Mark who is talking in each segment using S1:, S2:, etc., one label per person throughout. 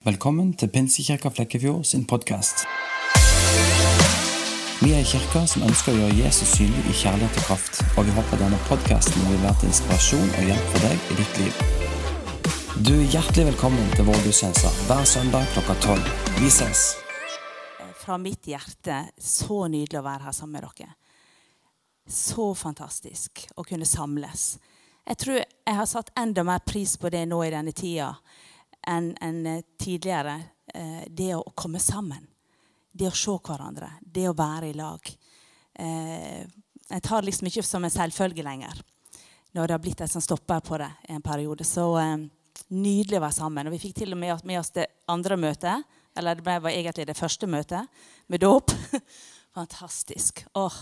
S1: Velkommen til Pinsekirka Flekkefjord sin podkast. Vi er en kirke som ønsker å gjøre Jesus synlig i kjærlighet og kraft, og vi håper denne podkasten vil være til inspirasjon og hjelp for deg i ditt liv. Du er hjertelig velkommen til vår gudstjeneste hver søndag klokka tolv. Vi ses!
S2: Fra mitt hjerte, så nydelig å være her sammen med dere. Så fantastisk å kunne samles. Jeg tror jeg har satt enda mer pris på det nå i denne tida enn en tidligere. Eh, det å komme sammen. Det å se hverandre. Det å være i lag. Eh, jeg tar liksom ikke som en selvfølge lenger når det har blitt en sånn stopper på det en periode. Så eh, nydelig å være sammen. Og vi fikk til og med med oss det andre møtet. Eller det var egentlig det første møtet med dåp. Fantastisk. Åh.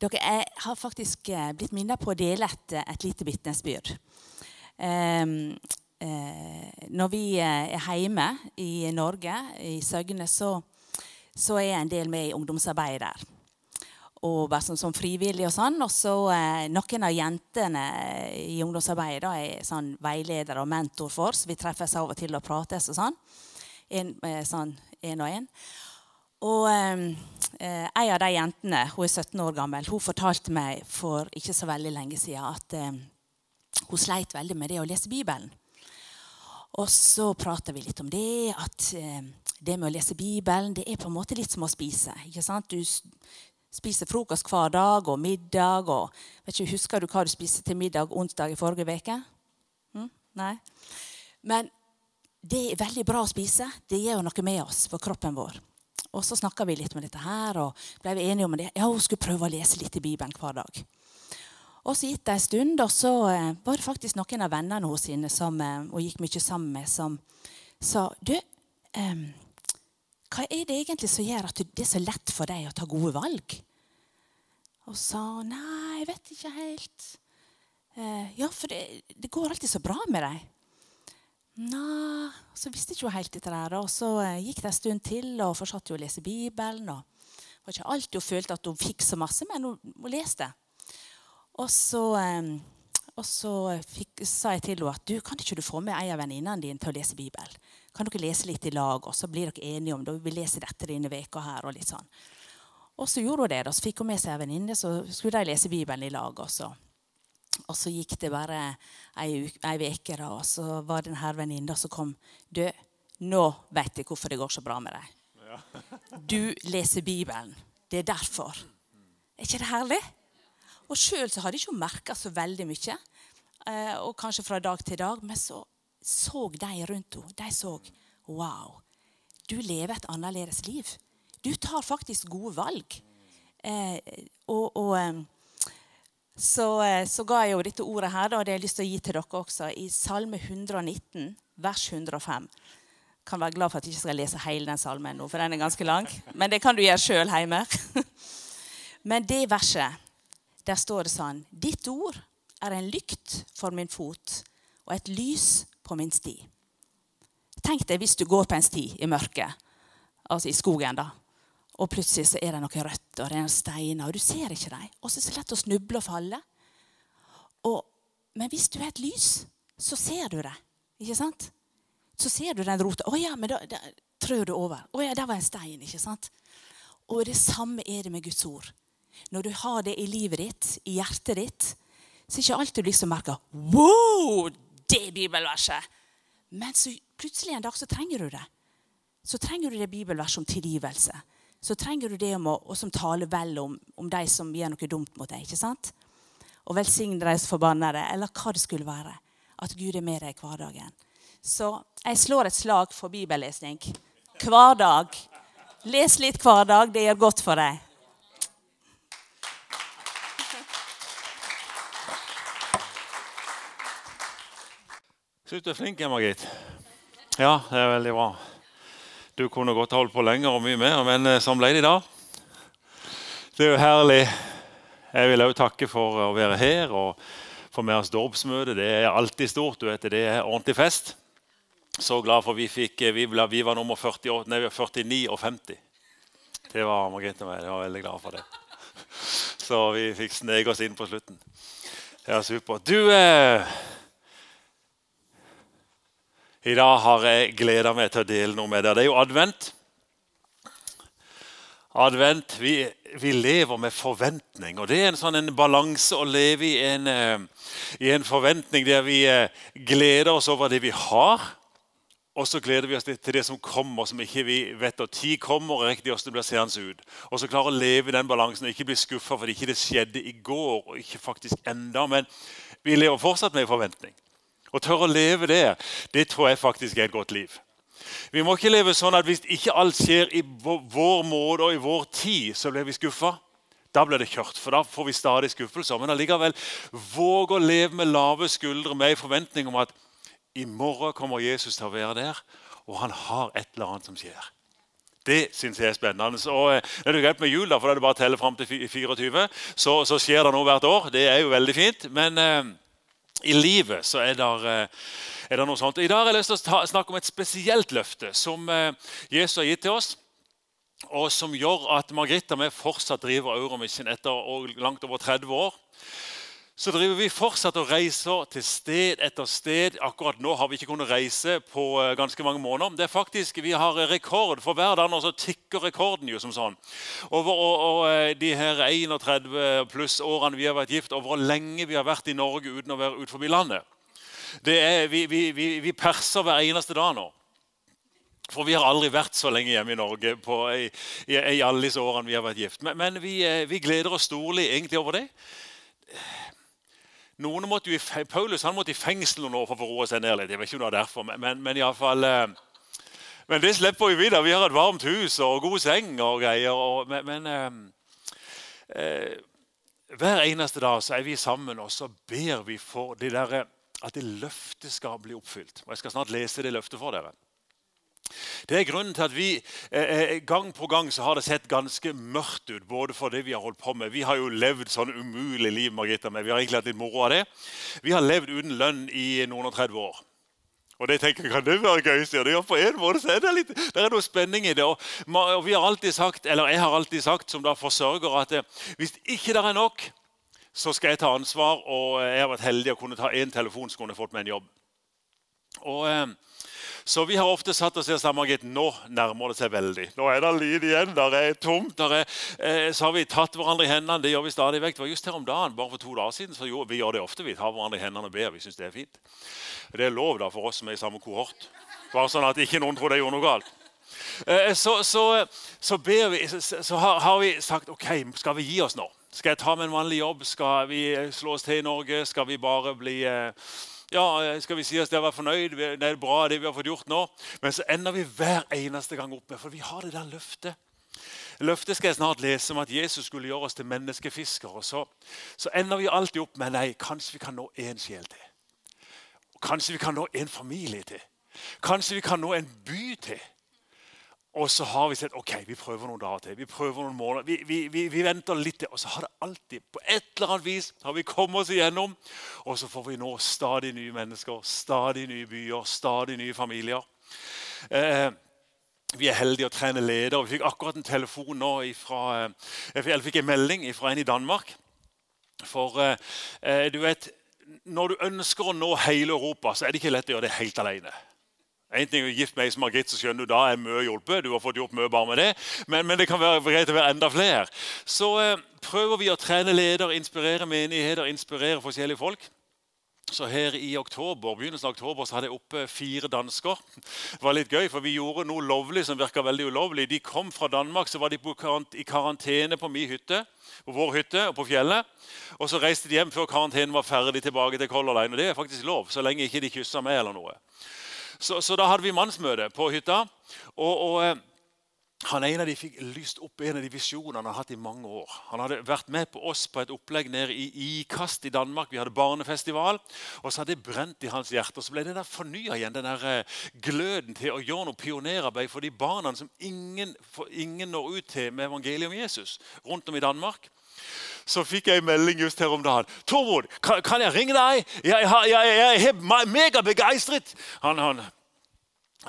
S2: Dere, jeg har faktisk blitt minnet på å dele et, et lite vitnesbyrd. Um, eh, når vi eh, er hjemme i Norge, i Søgne, så, så er en del med i ungdomsarbeidet der. Og bare som, som frivillig og sånn. Og så eh, noen av jentene i ungdomsarbeidet da, er sånn veileder og mentor for, oss. vi treffes av og til og prates og sånn. En, eh, sånn en og en. Og eh, ei av de jentene, hun er 17 år gammel, hun fortalte meg for ikke så veldig lenge siden at eh, hun sleit veldig med det å lese Bibelen. Og så prater vi litt om det, at eh, det med å lese Bibelen det er på en måte litt som å spise. ikke sant? Du spiser frokost hver dag og middag. og vet ikke, Husker du hva du spiste til middag onsdag i forrige uke? Hm? Nei? Men det er veldig bra å spise. Det gjør noe med oss, for kroppen vår. Og så snakka vi litt om dette her, og ble vi enige om det. Ja, hun skulle prøve å lese litt i Bibelen hver dag. Og så gikk det en stund, og så eh, var det faktisk noen av vennene hennes som eh, hun gikk mye sammen med, som sa Du, um, hva er det egentlig som gjør at det er så lett for deg å ta gode valg? Og sa nei, jeg vet ikke helt. Uh, ja, for det, det, går alltid så bra med deg. Nei, så visste ikke hun helt dette der. Og så gikk det en stund til, og fortsatte å lese Bibelen. og Det var ikke alltid hun følte at hun fikk så masse, men hun, hun leste. Og så, og så fikk, sa jeg til henne at du, kan ikke du få med en av venninnene dine til å lese Bibelen? Kan dere lese litt i lag, og så blir dere enige om det? Vi leser dette denne veka her, og litt sånn. Og så gjorde hun det. Da. Så fikk hun med seg en venninne, så skulle de lese Bibelen i lag. også. Og så gikk det bare ei uke, og så var det denne venninna som kom. Du, nå vet jeg hvorfor det går så bra med deg. Du leser Bibelen. Det er derfor. Er ikke det herlig? Og sjøl hadde jeg ikke merka så veldig mye. Eh, og kanskje fra dag til dag. Men så så de rundt henne. De så Wow, du lever et annerledes liv. Du tar faktisk gode valg. Eh, og, og eh, så, så, ga jeg jo dette ordet her, og det har jeg lyst til å gi til dere også. I Salme 119, vers 105. Kan være glad for at jeg ikke skal lese hele den salmen nå, for den er ganske lang. Men det kan du gjøre sjøl hjemme. Men det verset der står det sånn Ditt ord er en lykt for min fot og et lys på min sti. Tenk deg hvis du går på en sti i mørket, altså i skogen, da. Og plutselig så er det noen røtter og det er noen steiner, og du ser ikke dem. Og så er det så lett å snuble og falle. Og, men hvis du er et lys, så ser du det. Ikke sant? Så ser du den rota. 'Å ja, men da, da trør du over.' 'Å ja, der var en stein.' ikke sant? Og det samme er det med Guds ord når du har det i livet ditt, i hjertet ditt, så er ikke alltid du liksom merker Wow! Det bibelverset! Men så plutselig en dag så trenger du det. Så trenger du det bibelverset om tilgivelse. Så trenger du det om å, som taler vel om, om de som gjør noe dumt mot deg. ikke sant? Og velsigne de som forbanner deg, eller hva det skulle være. At Gud er med deg i hverdagen. Så jeg slår et slag for bibellesning hver dag. Les litt hver dag. Det gjør godt for deg.
S3: Syns du er flink, Margit. Ja, det er veldig bra. Du kunne godt holdt på lenger og mye mer, men som sånn ble det i dag. Det er jo herlig. Jeg vil òg takke for å være her og få med oss dåpsmøte. Det er alltid stort. du vet Det er ordentlig fest. Så glad for vi fikk Vi, vi var nummer 48, nei, 49 og 50. Det var Margrethe og meg. Jeg var veldig glad for det. Så vi fikk sneke oss inn på slutten. Det er supert. Du eh, I dag har jeg gleda meg til å dele noe med dere. Det er jo advent. Advent, vi, vi lever med forventning. og Det er en sånn en balanse å leve i en, eh, i en forventning der vi eh, gleder oss over det vi har, og så gleder vi oss til det som kommer, som ikke vi vet når tid kommer. og riktig det blir seende ut. Og så klare å leve i den balansen og ikke bli skuffa fordi ikke det skjedde i går. og ikke faktisk enda, Men vi lever fortsatt med forventning. Å tørre å leve det, det tror jeg faktisk er et godt liv. Vi må ikke leve sånn at hvis ikke alt skjer i vår måte og i vår tid, så blir vi skuffa. Da blir det kjørt, for da får vi stadig skuffelser. Men allikevel våg å leve med lave skuldre med en forventning om at i morgen kommer Jesus til å være der, og han har et eller annet som skjer. Det syns jeg er spennende. Og eh, det er greit med jul, da, for da er det bare å telle fram til 24. Så, så, skjer det noe hvert år. Det er jo veldig fint. Men eh, i livet så er det, eh, er det, noe sånt. I dag har jeg lyst til å snakke om et spesielt løfte som eh, Jesus har gitt til oss. Og som gjør at Margrethe og vi fortsatt driver Euromission etter langt over 30 år så driver vi fortsatt og reiser til sted etter sted. Akkurat nå har vi ikke kunnet reise på eh, ganske mange måneder. Det er faktisk, Vi har rekord for hver dag, og så tikker rekorden jo som sånn. Over og, og, eh, de her 31 pluss årene vi har vært gift, over hvor lenge vi har vært i Norge uten å være ut forbi landet. Er, vi, vi, vi, vi perser hver eneste dag nå. For vi har aldri vært så lenge hjemme i Norge på, i, i, i, alle disse årene vi har vært gift. Men, men vi, eh, vi gleder oss storlig egentlig over det. Noen måtte jo, Paulus han måtte i fengsel noen år for å få roe seg ned litt. Jeg vet ikke om det var derfor, men, men, i fall, eh, men det slipper vi videre. Vi har et varmt hus og god seng og greier. Og, men, men eh, eh, hver eneste dag så er vi sammen og så ber vi for det der, at det løftet skal bli oppfylt. Og Jeg skal snart lese det løftet for dere. Det er grunnen til at vi eh, eh, gang på gang så har det sett ganske mørkt ut. både for det Vi har holdt på med. Vi har jo levd sånn umulig liv. Margita, men Vi har egentlig hatt litt moro av det. Vi har levd uten lønn i noen og 30 år. Og det tenker jeg, Kan det være gøy? sier de. Ja, på en måte så er det litt, det er noe spenning i det. Og, og, vi har alltid sagt, eller Jeg har alltid sagt som da forsørger at eh, hvis ikke det er nok, så skal jeg ta ansvar. Og jeg har vært heldig å kunne ta én telefon, så kunne jeg fått meg en jobb. Og... Eh, så vi har ofte satt oss og sagt Margit, nå nærmer det seg veldig. Nå er det lyd igjen. Der er tomt. Der er, eh, så har vi tatt hverandre i hendene. Det gjør vi stadig vekk. Det var just her om dagen, bare for to dager siden, så jo, vi gjør det ofte. Vi tar hverandre i hendene og ber. Vi syns det er fint. Det er lov da for oss som er i samme kohort. Bare sånn at ikke noen tror det gjorde noe galt. Eh, så, så, så, vi, så har, har vi sagt OK, skal vi gi oss nå? Skal jeg ta med en vanlig jobb? Skal vi slå oss til i Norge? Skal vi bare bli eh, ja, eh, skal vi si oss det være fornøyd, det er bra det vi har fått gjort nå. Men så ender vi hver eneste gang opp med, for vi har det der løftet. Løftet skal jeg snart lese om at Jesus skulle gjøre oss til menneskefiskere. Så, så ender vi alltid opp med nei, kanskje vi kan nå én sjel til. Kanskje vi kan nå en familie til. Kanskje vi kan nå en by til. Og så har vi sett ok, vi prøver noen dager til. Vi prøver noen måneder, vi, vi, vi, vi, venter litt til. Og så har det alltid, på et eller annet vis, har vi kommet oss igjennom. Og så får vi nå stadig nye mennesker, stadig nye byer, stadig nye familier. Eh, vi er heldige å trene ledere. Vi fikk akkurat en telefon nå ifra, eh, Jeg fikk en melding fra en i Danmark. For eh, eh, du vet, når du ønsker å nå hele Europa, så er det ikke lett å gjøre det helt alene. En ting er gift meg som Margrit, så skjønner du da er mye hjulpet. Du har fått gjort mye bare med det. Men, men det kan være greit å være enda flere. Så eh, prøver vi å trene ledere, inspirere menigheter, inspirere forskjellige folk. Så her i oktober, begynnelsen av oktober så hadde jeg oppe fire dansker. Det var litt gøy, for Vi gjorde noe lovlig som virka veldig ulovlig. De kom fra Danmark, så var de i karantene på min hytte, på vår hytte og på fjellet. Og Så reiste de hjem før karantenen var ferdig tilbake til Color Line. Og det er faktisk lov, så lenge ikke de kyssa meg eller noe. Så, så, da hadde vi mannsmøte på hytta. og, og eh, han ene de fikk lyst opp en av de visjonene han har hatt i mange år. Han hadde vært med på oss på et opplegg nede i Ikast i Danmark. Vi hadde barnefestival. og Så hadde det brent i hans hjerte. og Så ble det der fornya igjen, den der eh, gløden til å gjøre noe pionerarbeid for de barna som ingen, ingen når ut til med evangeliet om Jesus rundt om i Danmark så fikk jeg en melding just her om dagen. 'Tormod, kan, kan jeg ringe deg? Jeg, jeg, jeg, jeg er megabegeistret.' Han, han.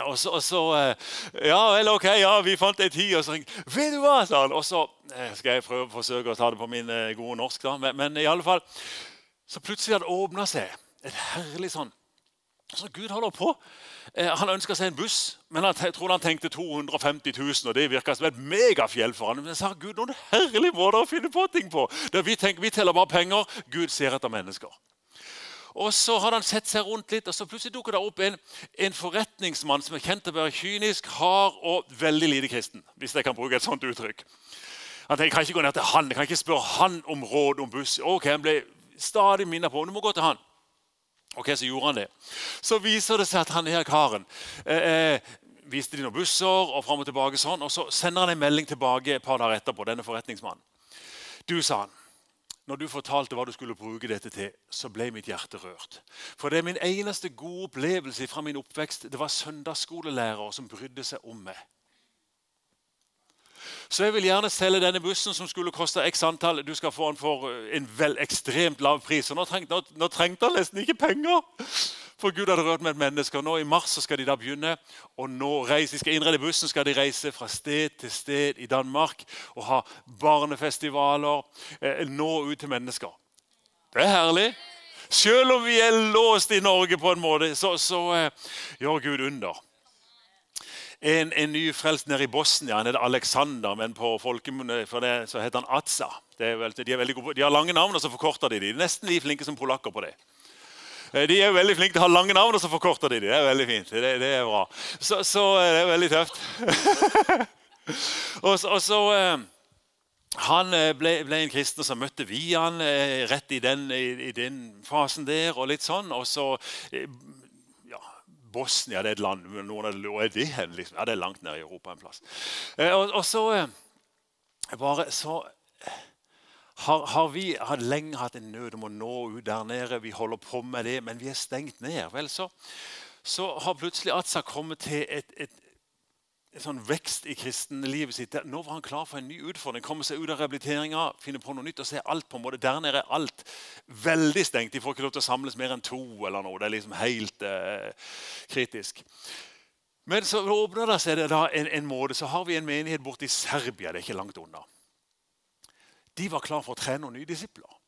S3: Og så, og så, eh, Ja vel, ok, ja, vi fant ei tid. Og så ringte 'Vet du hva?' sa han. Og så eh, skal jeg prøve forsøke å ta det på min eh, gode norsk. da, Men, men i alle fall, så plutselig hadde det åpna seg et herlig sånn Så Gud holder på. Eh, han ønska seg en buss, men jeg tror han tenkte 250 000. og Det virka som et megafjell for han. Men jeg sa Gud, noen herlige måter å finne på ting på. Der vi, tenker, vi teller bare penger, Gud ser etter mennesker. Og Så hadde han sett seg rundt litt, og så plutselig dukker det opp en, en forretningsmann som er kjent til å være kynisk, hard og veldig lite kristen. hvis jeg kan bruke et sånt uttrykk. Han tenkte, jeg kan ikke gå ned til han, jeg kan ikke spørre han om råd om buss. Ok, Han ble stadig minnet på du må gå til han. Ok, Så gjorde han det. Så viser det seg at han her karen eh, eh, viste de noen busser og fram og tilbake sånn, og så sender han en melding tilbake et par dager etterpå. denne forretningsmannen. Du, sa han, når du fortalte hva du skulle bruke dette til, så ble mitt hjerte rørt. For det er min eneste gode opplevelse fra min oppvekst. Det var søndagsskolelærere som brydde seg om meg. Så jeg vil gjerne selge denne bussen som skulle koste x antall. Du skal få den for eh, en vel ekstremt lav pris. Og nå trengte, nå, nå trengte han nesten ikke penger. For Gud hadde rørt med et menneske. og nå I mars så skal de da begynne. og nå reise, De skal innrede bussen, skal de reise fra sted til sted i Danmark og ha barnefestivaler. Eh, nå ut til mennesker. Det er herlig. Selv om vi er låst i Norge på en måte, så, så eh, gjør Gud under en, en nyfrelst nede i Bosnia. Han heter Alexander, men på folkemunne for det, så heter han Atsa. Vel, de, gode, de, har lange navn, og så forkorter de de. De er nesten like flinke som polakker på det. Eh, de er veldig flinke til å ha lange navn, og så forkorter de de. Det er veldig fint. Det, det er bra. Så, så, eh, det er veldig tøft. og, og så... Eh, han ble, ble, en kristen som møtte vi han rett i den, i, i den, fasen der. og litt sånn, og så Bosnia det er et land. Noen av hvor er det hen? Liksom? Ja, det er langt nede i Europa en plass. Eh, og, og, så eh, bare så har, har, vi har lenge hatt en nød om å nå ut der nede. Vi holder på med det, men vi er stengt ned. Vel, så, så har plutselig Atsa kommet til et, et, en sånn vekst i kristenlivet sitt. Nå var han klar for en ny utfordring. Komme seg ut av rehabiliteringa, finne på noe nytt og se alt på en måte. Der nede er alt veldig stengt. De får ikke lov til å samles mer enn to. eller noe. Det er liksom helt eh, kritisk. Men så åpner det seg da en, en, måte. Så har vi en menighet borte i Serbia. Det er ikke langt unna. De var klar for å trene noen nye disipler.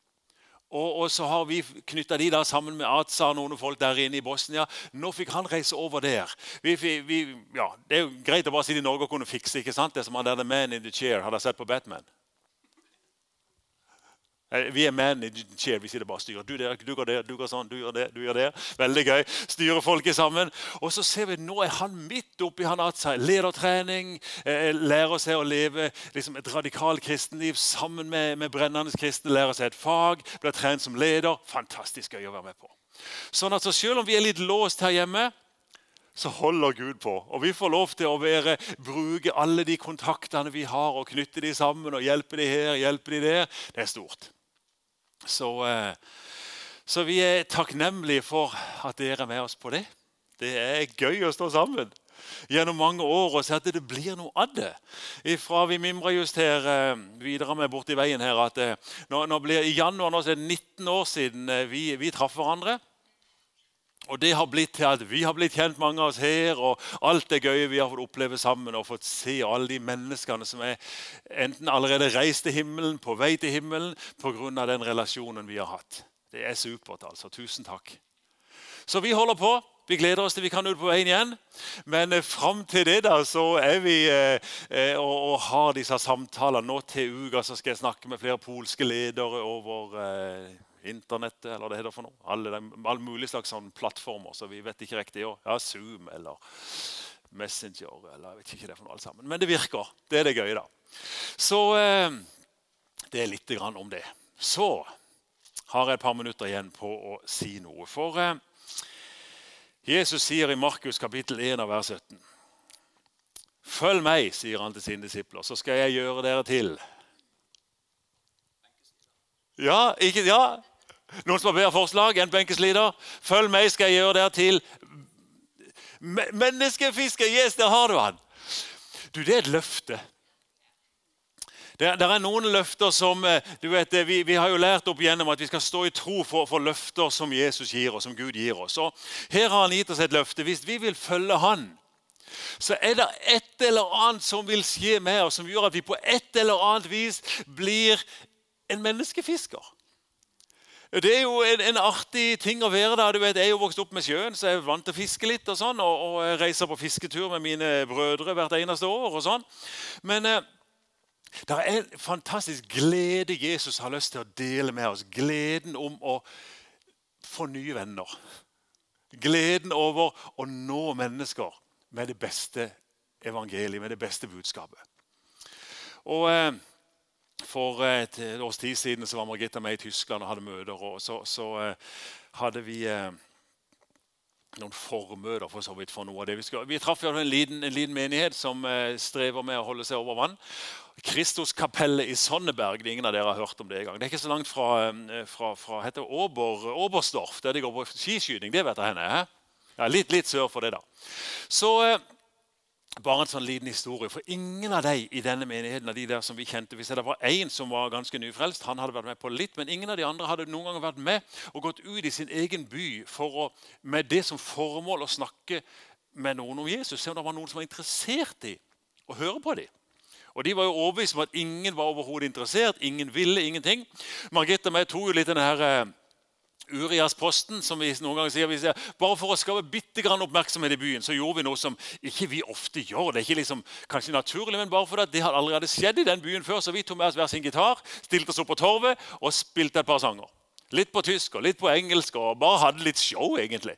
S3: Og, og, så har vi knytta de da sammen med Atsa og noen folk der inne i Bosnia. Nå fikk han reise over der. Vi, vi, ja, det er jo greit å bare sitte i Norge og kunne fikse. ikke sant? Det som han der The Man in the Chair hadde sett på Batman. Eh, vi er man i chair. Vi sitter bare og styrer. Du, der, du går der, du går sånn, du gjør det, du gjør det. Veldig gøy. Styrer folket sammen. Og så ser vi nå er han midt oppi han hatt seg ledertrening. Eh, lærer seg å leve liksom et radikalt kristenliv sammen med, med brennende kristne. Lærer seg et fag. Blir trent som leder. Fantastisk gøy å være med på. Sånn at så Selv om vi er litt låst her hjemme, så holder Gud på. Og vi får lov til å være, bruke alle de kontaktene vi har, og knytte de sammen og hjelpe de her, hjelpe de der. Det er stort. Så, eh, så, vi er takknemlige for at dere er med oss på det. Det er gøy å stå sammen gjennom mange år og se at det blir noe av det. Ifra vi mimrer just her eh, videre med borti veien her at eh, nå, nå blir, I januar nå er det 19 år siden vi, vi traff hverandre. Og det har blitt til at Vi har blitt kjent, mange av oss her, og alt det gøye vi har fått oppleve sammen. Og fått se alle de menneskene som er enten allerede reist til himmelen, på vei til himmelen pga. den relasjonen vi har hatt. Det er supert. altså. Tusen takk. Så vi holder på. Vi gleder oss til vi kan ut på veien igjen. Men eh, fram til det da, så er vi eh, eh, og, og, har disse samtalene. Nå til uka så skal jeg snakke med flere polske ledere over eh, internettet, eller det heter for noe. Alle, alle mulige slags sånn plattformer, så vi vet ikke riktig. Ja, Zoom eller Messenger eller jeg vet ikke det for noe alt sammen. Men det virker. Det er det gøye, da. Så eh, det er litt grann om det. Så har jeg et par minutter igjen på å si noe. For eh, Jesus sier i Markus kapittel 1 av vers 17 Følg meg, sier han til sine disipler, så skal jeg gjøre dere til. Ja, ikke, ja, noen som har bedre forslag enn benkesliter? Følg meg, skal jeg gjøre det til menneskefisker. Yes, der har du han. Du, det er et løfte. Det, det er noen løfter som eh, du vet, vi, vi, har jo lært opp igjennom at vi skal stå i tro for, for, løfter som Jesus gir oss, som Gud gir oss. Og her har han gitt oss et løfte. Hvis vi vil følge Han, så er det et eller annet som vil skje med oss, som gjør at vi på et eller annet vis blir en menneskefisker. Det er jo en, en, artig ting å være der. Du vet, Jeg er jo vokst opp med sjøen, så jeg er vant til å fiske litt. Og sånn, og, og reiser på fisketur med mine brødre hvert eneste år. og sånn. Men eh, det er en fantastisk glede Jesus har lyst til å dele med oss. Gleden om å få nye venner. Gleden over å nå mennesker med det beste evangeliet, med det beste budskapet. Og... Eh, for et års tid siden var Margitta med i Tyskland og hadde møter. og Så, så uh, hadde vi uh, noen formøter for så vidt for noe av det. Vi, skulle. vi traff en liten, en liten menighet som strever med å holde seg over vann. Kristuskapellet i Sonneberg. det er Ingen av dere har hørt om det en gang. Det er ikke så langt fra, fra, fra heter Ober, Oberstdorf, der de går på skiskyting. Det vet jeg henne. Ja, litt, litt sør for det, da. Så bare en sånn liten historie. For ingen av de i denne menigheten av de der som vi kjente, hvis det var én som var ganske nyfrelst, han hadde vært med på litt, men ingen av de andre hadde noen gang vært med og gått ut i sin egen by for å, med det som formål å snakke med noen om Jesus. Se om det var noen som var interessert i å høre på dem. Og De var jo overbevist om at ingen var overhodet interessert. Ingen ville ingenting. Margrethe og jeg tok jo litt denne her, eh, Urias-posten, som vi noen ganger sier, sier, Bare for å skape bitte grann oppmerksomhet i byen, så gjorde vi noe som ikke vi ofte gjør. Det er ikke liksom, kanskje naturlig, men bare fordi det hadde allerede skjedd i den byen før. Så vi tok med oss hver sin gitar, stilte oss opp på torvet og spilte et par sanger. Litt på tysk og litt på engelsk og bare hadde litt show, egentlig.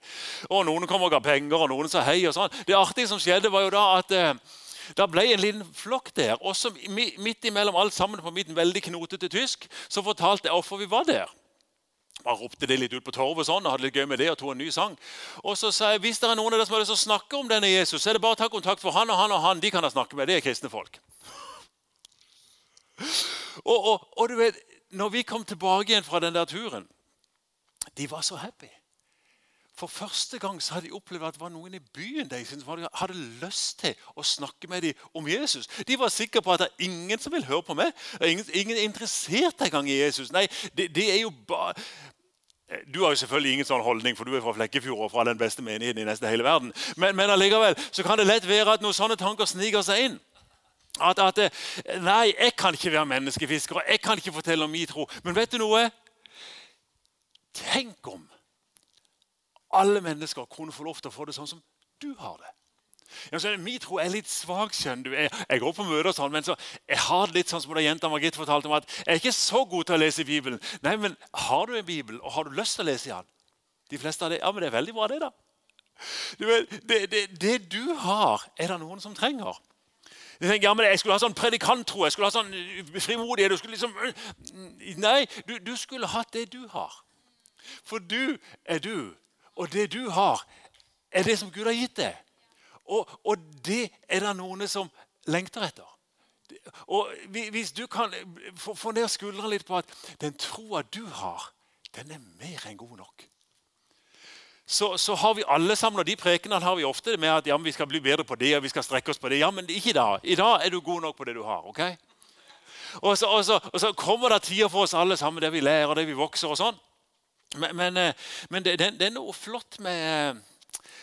S3: Og Noen kom og ga penger, og noen sa hei. og sånn. Det artige som skjedde, var jo da at eh, da ble en liten flokk der. Og midt imellom alt sammen på mitt veldig knotete tysk så fortalte jeg hvorfor vi var der bare ropte det litt ut på torvet sånn, og hadde litt gøy med det og tok en ny sang. Og så sa jeg hvis det er noen av dere som har lyst til å snakke om denne Jesus, så er det bare å ta kontakt for han og han og han. De kan da snakke med. Det er kristne folk. Og, og, og, du vet, når vi kom tilbake igjen fra den der turen De var så happy. For første gang så hadde de opplevd at det var noen i byen de som hadde lyst til å snakke med dem om Jesus. De var sikre på at det er ingen som vil høre på meg. Ingen, ingen er interessert engang i Jesus. Nei, det, det er jo bare du har jo selvfølgelig ingen sånn holdning, for du er fra Flekkefjord og fra den beste menigheten i nesten hele verden. Men, men allikevel så kan det lett være at noen sånne tanker sniker seg inn. At, at, Nei, jeg kan ikke være menneskefisker, og jeg kan ikke fortelle om min tro. Men vet du noe? Tenk om alle mennesker kunne få lov til å få det sånn som du har det. Ja, så, min tro er litt svak. skjønner du. Jeg, jeg, går på møter, og sånn, men så, jeg har det litt sånn som da jenta Margit fortalte om at jeg er ikke så god til å lese Bibelen. Nei, men Har du en bibel, og har du lyst til å lese den? De fleste av det, ja, men Det er veldig bra, det. da. Du vet, det, det, det du har, er det noen som trenger. Jeg, tenker, ja, men Jeg skulle ha sånn predikanttro, jeg skulle ha sånn frimodighet du skulle liksom, Nei, du, du skulle hatt det du har. For du er du og det du har, er det som Gud har gitt deg. Og, og det er det noen som lengter etter. Og Hvis du kan få ned skuldrene litt på at den troa du har, den er mer enn god nok. Så, så, har vi alle sammen, og de prekenene har vi ofte med at ja, vi skal bli bedre på det og vi skal strekke oss på det. Ja, men ikke i dag. I dag er du god nok på det du har. ok? Og så, og så, og så kommer det tider for oss alle sammen der vi lærer, der vi vokser. og sånn. Men, men, eh, men det, det, er noe flott med,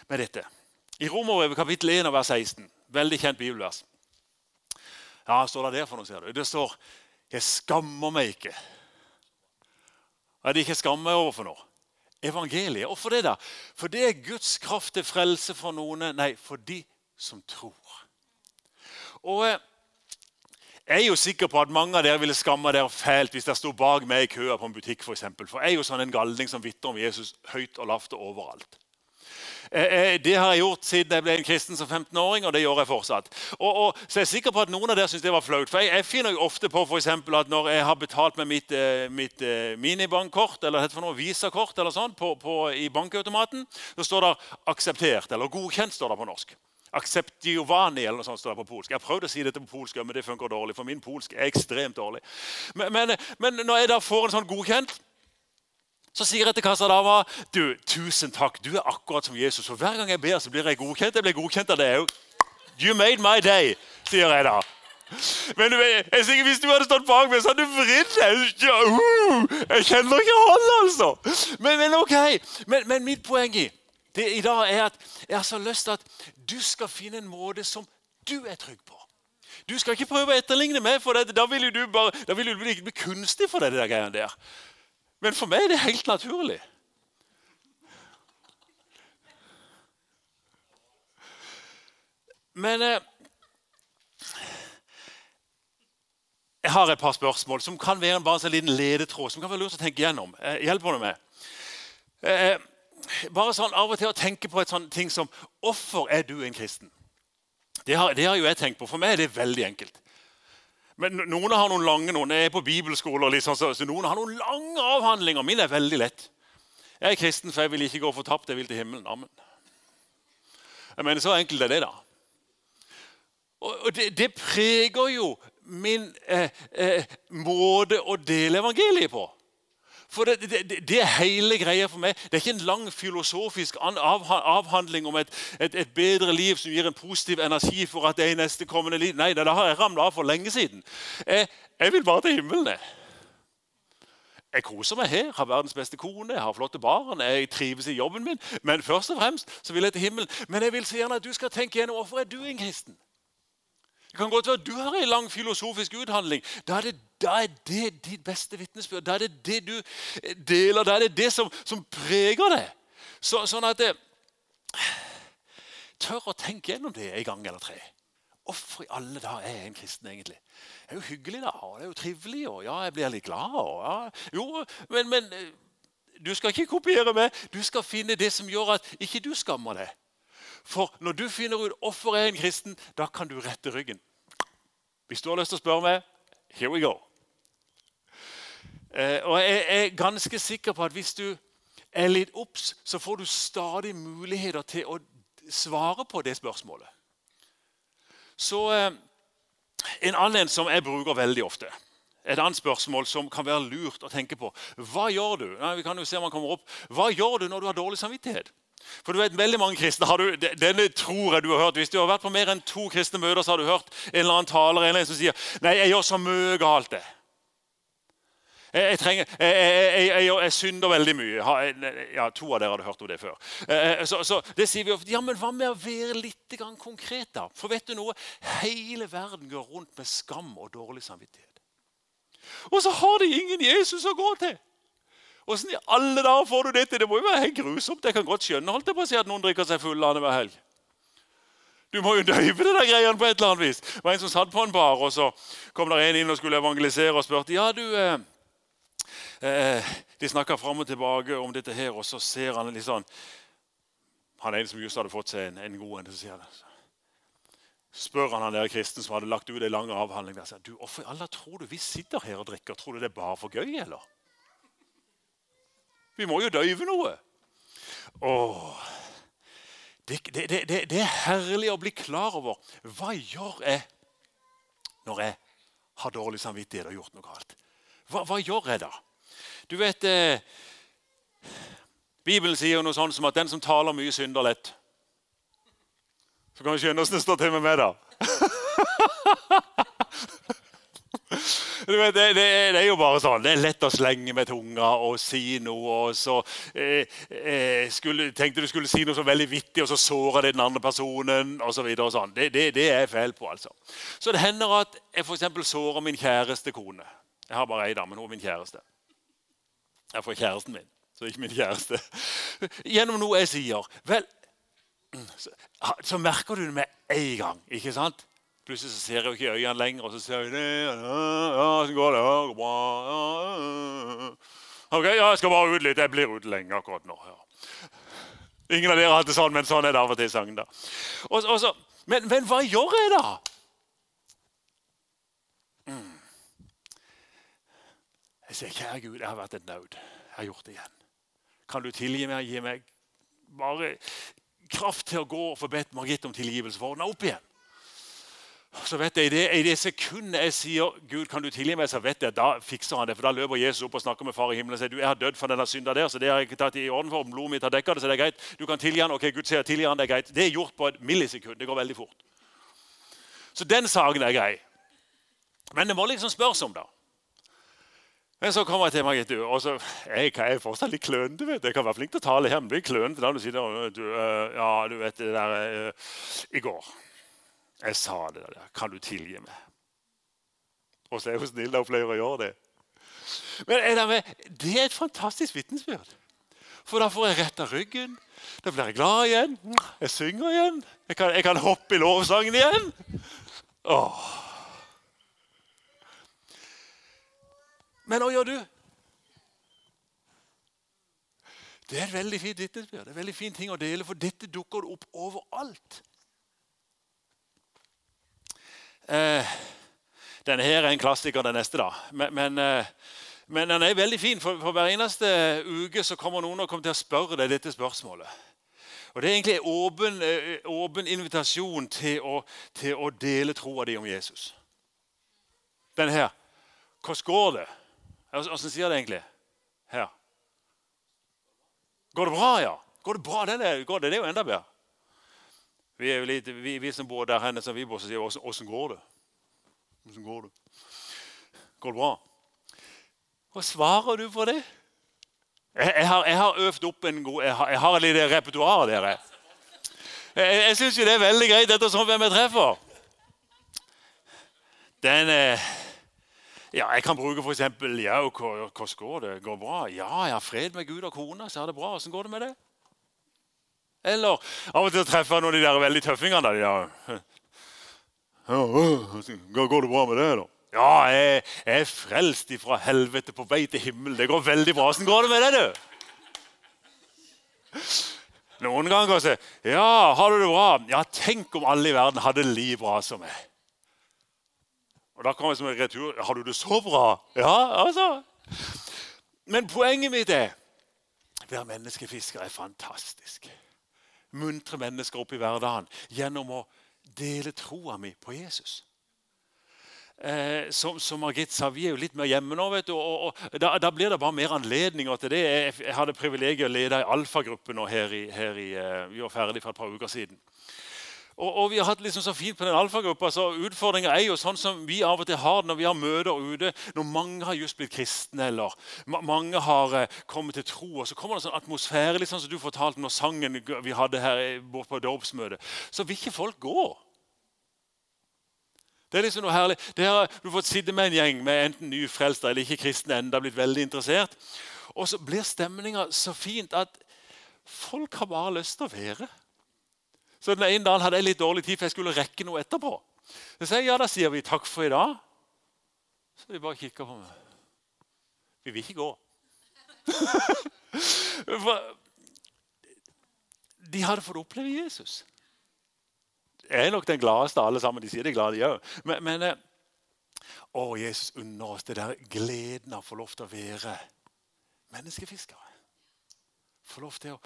S3: med dette. I Romerbrevet kapittel 1 vers 16, veldig kjent bibelvers. Ja, står det der for noe, ser du? Det står 'Jeg skammer meg ikke'. Er det ikke skammer meg over for noe? Evangeliet. Hvorfor det? da? For det er Guds kraft til frelse for noen. Nei, for de som tror. Og eh, jeg er jo sikker på at mange av dere ville skamma dere fælt hvis dere sto bak meg i køa på en butikk. For, eksempel. for jeg er jo sånn en galning som vitner om Jesus høyt og lavt og overalt. Eh, eh, det har jeg gjort siden jeg ble en kristen som 15-åring, og det gjør jeg fortsatt. Og, og, så jeg er sikker på at Noen av dere syns det var flaut. For jeg, jeg finner jo ofte på for at når jeg har betalt med mitt, eh, mitt minibankkort eller for noe visakort eller sånn, på, på, i bankautomaten, så står det 'akseptert' eller 'godkjent' står det på norsk. Akseptiovani eller noe sånt står det på polsk. Jeg har prøvd å si dette på polsk, men det funker dårlig. For min polsk er ekstremt dårlig. Men, men, men når jeg da får en sånn godkjent, så sier jeg til kassadama du, tusen takk, du er akkurat som Jesus. For hver gang jeg ber, så blir jeg godkjent. Jeg blir godkjent av deg. You made my day, sier jeg da. Men jeg, jeg hvis du hadde stått bak meg, så hadde du vridd deg. Uh, jeg kjenner ikke han, altså. Men, men ok. Men, men mitt poeng i, det i dag er at jeg har så lyst til at du skal finne en måte som du er trygg på. Du skal ikke prøve å etterligne meg, for det. da vil du, bare, da vil du bli, bli kunstig for deg, det der greiene der. Men for meg er det helt naturlig. Men eh, jeg har et par spørsmål som kan være bare en sånn liten ledetråd. som kan være lurt å tenke gjennom. Eh, hjelper du meg? Eh, bare sånn av og til å tenke på et sånt ting som Hvorfor er du en kristen? Det har, det har, jo jeg tenkt på. For meg er det veldig enkelt. Men Noen har noen lange noen er på bibelskoler, liksom, så noen har noen lange avhandlinger. Min er veldig lett. Jeg er kristen, for jeg vil ikke gå fortapt. Jeg vil til himmelen. Amen. Jeg mener, Så enkelt er det, da. Og det, det preger jo min eh, eh, måte å dele evangeliet på. For det, det, det, er hele greia for meg. Det er ikke en lang filosofisk avhandling om et, et, et, bedre liv som gir en positiv energi for at det er i neste kommende liv. Nei, det har jeg ramla av for lenge siden. Jeg, jeg vil bare til himmelen. Jeg koser meg her, har verdens beste kone, jeg har flotte barn, jeg trives i jobben min. Men først og fremst så vil jeg til himmelen. Men jeg vil så gjerne at du skal tenke gjennom hvorfor er du en kristen. Det kan godt være du har en lang filosofisk uthandling. Da er det, da er det ditt beste vitnesbyrd. Da er det det du deler. Da er det det som, som preger deg. Så, sånn at det, eh, Tør å tenke gjennom det en gang eller tre. Hvorfor i alle dager er jeg en kristen, egentlig? Det er jo hyggelig, da. og Det er jo trivelig. og ja, jeg blir litt glad. Og, ja. Jo, men, men eh, du skal ikke kopiere meg. Du skal finne det som gjør at ikke du skammer deg. For når du finner ut hvorfor er en kristen, da kan du rette ryggen. Hvis du har lyst til å spørre meg here we go. Eh, og Jeg er ganske sikker på at hvis du er litt obs, så får du stadig muligheter til å svare på det spørsmålet. Så eh, En annen som jeg bruker veldig ofte et annet spørsmål som kan være lurt å tenke på. Hva gjør du Nei, vi kan jo se om han kommer opp. Hva gjør du når du har dårlig samvittighet? For du vet, veldig mange kristne du, Denne tror jeg du har hørt. Hvis du har vært på mer enn to kristne møter, så har du hørt en eller annen taler en eller annen som sier nei, jeg gjør så mye galt. det. Jeg, jeg, trenger, jeg, jeg, synder veldig mye. Ja, To av dere hadde hørt om det før. Eh, eh, så, så det sier vi ofte. Ja, Men hva med å være litt konkret, da? For vet du noe? Hele verden går rundt med skam og dårlig samvittighet. Og så har de ingen Jesus å gå til! Åssen i alle dager får du det til? Det må jo være helt grusomt. Jeg kan godt skjønne holdt jeg på å si at noen drikker seg full annenhver helg. Du må jo døyve det der greiene på et eller annet vis. Det var En som satt på en bar, og så kom der en inn og skulle evangelisere og spurte ja du, eh, eh, De snakka fram og tilbake om dette her, og så ser han litt sånn Han er en som just hadde fått seg en, en god en. Så sier han, spør han han der kristen som hadde lagt ut en lang avhandling. der, sier, du, Hvorfor i alle tror du vi sitter her og drikker? Tror du det er bare for gøy, eller? Vi må jo døyve noe. Åh, det, det, det, det, er herlig å bli klar over hva gjør jeg når jeg har dårlig samvittighet og gjort noe galt. Hva, hva gjør jeg da? Du vet, eh, Bibelen sier jo noe sånt som at den som taler mye, synder lett. Så kan du skjønne åssen det står til med meg, da. Vet, det, det, det, er jo bare sånn. Det er lett å slenge med tunga og si noe. og så eh, eh, skulle, Tenkte du skulle si noe så veldig vittig, og så såra det den andre personen. Og så videre, og sånn. det, det, det er feil på. altså. Så det hender at jeg f.eks. sårer min kjæreste kone. Jeg har bare ei dame, hun er min kjæreste. Jeg får kjæresten min, så ikke min kjæreste. Gjennom noe jeg sier. Vel, så, så merker du det med en gang. ikke sant? Plutselig så ser jeg jo ikke øynene lenger, og så ser jeg det. Ja, så går det. Ja, går bra. Ok, ja, jeg skal bare ut litt. Jeg blir ute lenge akkurat nå. Ja. Ingen av dere har hatt det sånn, men sånn er det av og til i sangen. da. Og, og så, men, men, hva gjør jeg, da? Mm. Jeg sier, kjære Gud, jeg har vært et nød. Jeg har gjort det igjen. Kan du tilgi meg? Gi meg bare kraft til å gå og få bedt Margit om tilgivelse for å ordne opp igjen så vet jeg, I det, det sekundet jeg sier 'Gud, kan du tilgi meg', så vet jeg, da fikser han det. For Da løper Jesus opp og snakker med far i himmelen og sier du, jeg har dødd for denne synda der. så det har jeg ikke tatt i orden for, blodet mitt har dekka det, så det er greit. Du kan tilgi han, ok, Gud sier tilgi han, det er greit. Det er gjort på et millisekund. Det går veldig fort. Så den saken er grei. Men det må liksom spørres om, da. Men så kommer jeg til Margit, og så, jeg, jeg er fortsatt litt klønete. vet. Jeg kan være flink til å tale her, men blir klønete da du sier du, uh, ja, du vet det der uh, i går. Jeg sa det der. Kan du tilgi meg? Og så er hun snill og pleier å gjøre det. Men det er et fantastisk vitnesbyrd. For da får jeg retta ryggen. Da blir jeg glad igjen. Jeg synger igjen. Jeg kan, jeg kan hoppe i lovsangen igjen. Åh. Men hva gjør du? Det er et veldig fint vitnesbyrd. Det er en veldig fin ting å dele, for dette dukker opp overalt. Eh, denne her er en klassiker, den neste, da. Men, men, eh, men, den er veldig fin, for, for hver eneste uke så kommer noen og kommer til å spørre deg dette spørsmålet. Og Det er egentlig en åpen, eh, invitasjon til å, til å dele troa di om Jesus. Denne her. Hvordan går det? Åssen sier det egentlig? Her. Går det bra, ja? Går det bra? Den er, går det, det er jo enda bedre. Vi, er litt, vi, vi som bor der henne som vi bor, så sier vi åssen går det? Hvordan går det? Går det bra? Hva svarer du på det? Jeg, jeg, har, jeg har, øvd opp en god Jeg har, jeg har et lite repertoar, dere. Jeg, jeg syns jo det er veldig greit ettersom hvem jeg treffer. Den eh, ja, Jeg kan bruke f.eks.: Ja, hvordan går det? Går det bra? Ja, jeg har fred med Gud og kona, så er det bra. Hvordan går det med det? Eller av og til treffer jeg noen av de der veldig tøffingene. De der. Går det bra med det, da? Ja, jeg, jeg er frelst ifra helvete på vei til himmelen. Det går veldig bra. Hvordan går det med det, du? Noen ganger sier Ja, har du det bra? Ja, tenk om alle i verden hadde like bra som meg. Og da kommer jeg som en retur. Har du det så bra? Ja, altså. Men poenget mitt er å være menneskefisker er fantastisk. Muntre mennesker opp i hverdagen gjennom å dele troa mi på Jesus eh, som, som, Margit sa, vi er jo litt mer hjemme nå. vet du, og, og da, da, blir det bare mer anledninger til det. Jeg, jeg hadde privilegiet å lede ei alfagruppe nå her i, her i uh, Vi var ferdig for et par uker siden. Og, og, vi har hatt liksom så fint på den alfagruppa. så Utfordringa er jo sånn som vi av og til har når vi har møter ute. Når mange har just blitt kristne, eller ma mange har eh, kommet til tro. og Så kommer det en sånn atmosfære, sånn som du fortalte når sangen vi hadde her bort på dåpsmøtet. Så vil ikke folk gå. Det er liksom noe herlig. Det Har, du fått sitte med en gjeng med enten nyfrelste eller ikke kristne enda, blitt veldig interessert. Og så blir stemninga så fint at folk har bare lyst til å være. Så den ene dagen hadde jeg litt dårlig tid, for jeg skulle rekke noe etterpå. Så sier jeg, ja, da sier vi takk for i dag. Så de bare kikker på meg. Vi vil ikke gå. de hadde fått oppleve Jesus Jeg er nok den gladeste av alle sammen. De sier de er glade, de òg. Men, men eh, å, Jesus unner oss det der gleden av å få lov til å være menneskefiskere. Få lov til å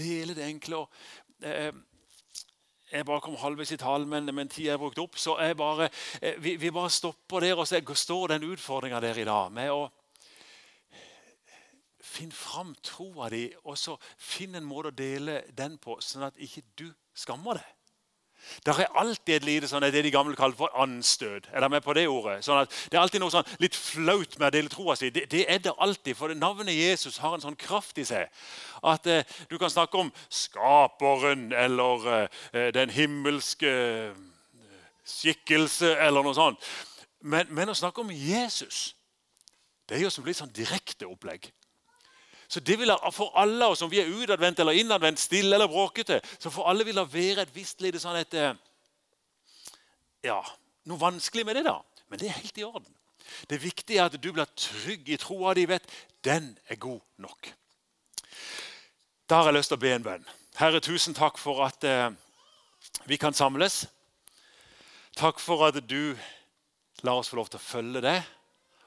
S3: dele det enkle. og eh, jeg bare kom halvveis i talen, men, men tida er brukt opp. Så bare, eh, vi, vi, bare stopper der, og så står den utfordringa der i dag med å finne fram troa di, og så finne en måte å dele den på, sånn at ikke du skammer deg. Det er alltid et lite sånn, det de gamle kaller for anstøt. Er dere med på det ordet? Sånn det er alltid noe sånn litt flaut med å dele troa si. Det, det, er det alltid, for navnet Jesus har en sånn kraft i seg. At eh, du kan snakke om skaperen eller eh, den himmelske eh, skikkelse eller noe sånt. Men, men, å snakke om Jesus, det er jo som litt sånn direkte opplegg. Så det vil For alle oss, om vi er utadvendt eller innadvendt, stille eller bråkete, så for alle vil det være et visst lite sånn et eh, Ja, noe vanskelig med det, da. Men det er helt i orden. Det viktige er at du blir trygg i troa di. vet, Den er god nok. Da har jeg lyst til å be en bønn. Herre, tusen takk for at eh, vi kan samles. Takk for at du lar oss få lov til å følge deg.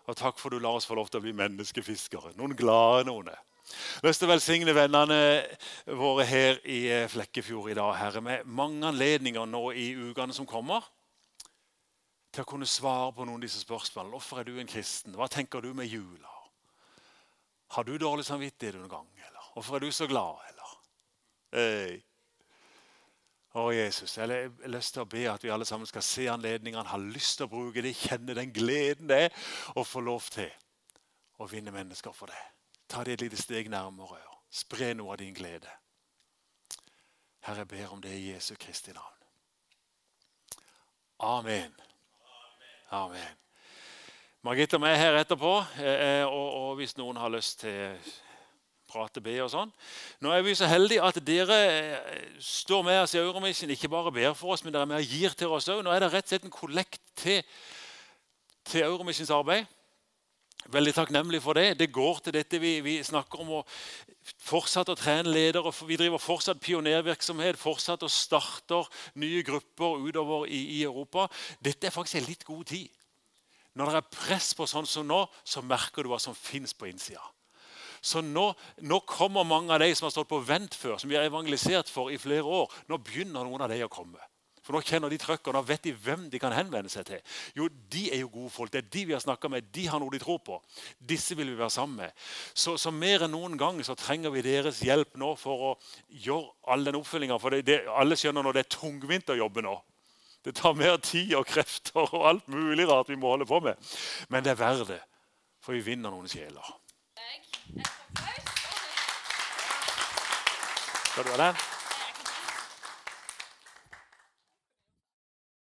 S3: Og takk for at du lar oss få lov til å bli menneskefiskere. Noen glade noen. Jeg har lyst til å velsigne vennene våre her i eh, Flekkefjord i dag, Herre, med mange anledninger nå i ukene som kommer, til å kunne svare på noen av disse spørsmålene. Hvorfor er du en kristen? Hva tenker du med jula? Har du dårlig samvittighet noen gang? Eller? Hvorfor er du så glad? Eller? Hey. Å, Jesus, jeg har lyst til å be at vi alle sammen skal se anledningene, ha lyst til å bruke det, kjenne den gleden det er å få lov til å vinne mennesker for det. Ta det et lite steg nærmere spre noe av din glede. Herre, jeg ber om det i Jesu Kristi navn. Amen. Amen. Margitte og meg her etterpå. eh, Og, og hvis noen har lyst til prate, be og sånn. Nå er vi så heldige at dere eh, står med oss i Euromission. Ikke bare ber for oss, men dere er med og gir til oss òg. Nå er det rett og slett en kollekt til, til Euromissions arbeid. Veldig takknemlig for det. Det går til dette vi, vi snakker om. å fortsette å trene ledere. Vi driver fortsatt pionervirksomhet, fortsatt og starter nye grupper utover i, i Europa. Dette er faktisk en litt god tid. Når det er press på sånn som nå, så merker du hva som fins på innsida. Så nå, nå, kommer mange av de som har stått på vent før, som vi har evangelisert for i flere år. Nå begynner noen av de å komme. For Nå kjenner de trøkket, og nå vet de hvem de kan henvende seg til. Jo, De er jo gode folk. Det er de vi har snakka med. De har noe de tror på. Disse vil vi være sammen med. Så, så mer enn noen gang så trenger vi deres hjelp nå for å gjøre all den oppfølginga. For det, det, alle skjønner nå det er tungvint å jobbe nå. Det tar mer tid og krefter og alt mulig rart vi må holde på med. Men det er verdt det, for vi vinner noen sjeler. Skal du ha den?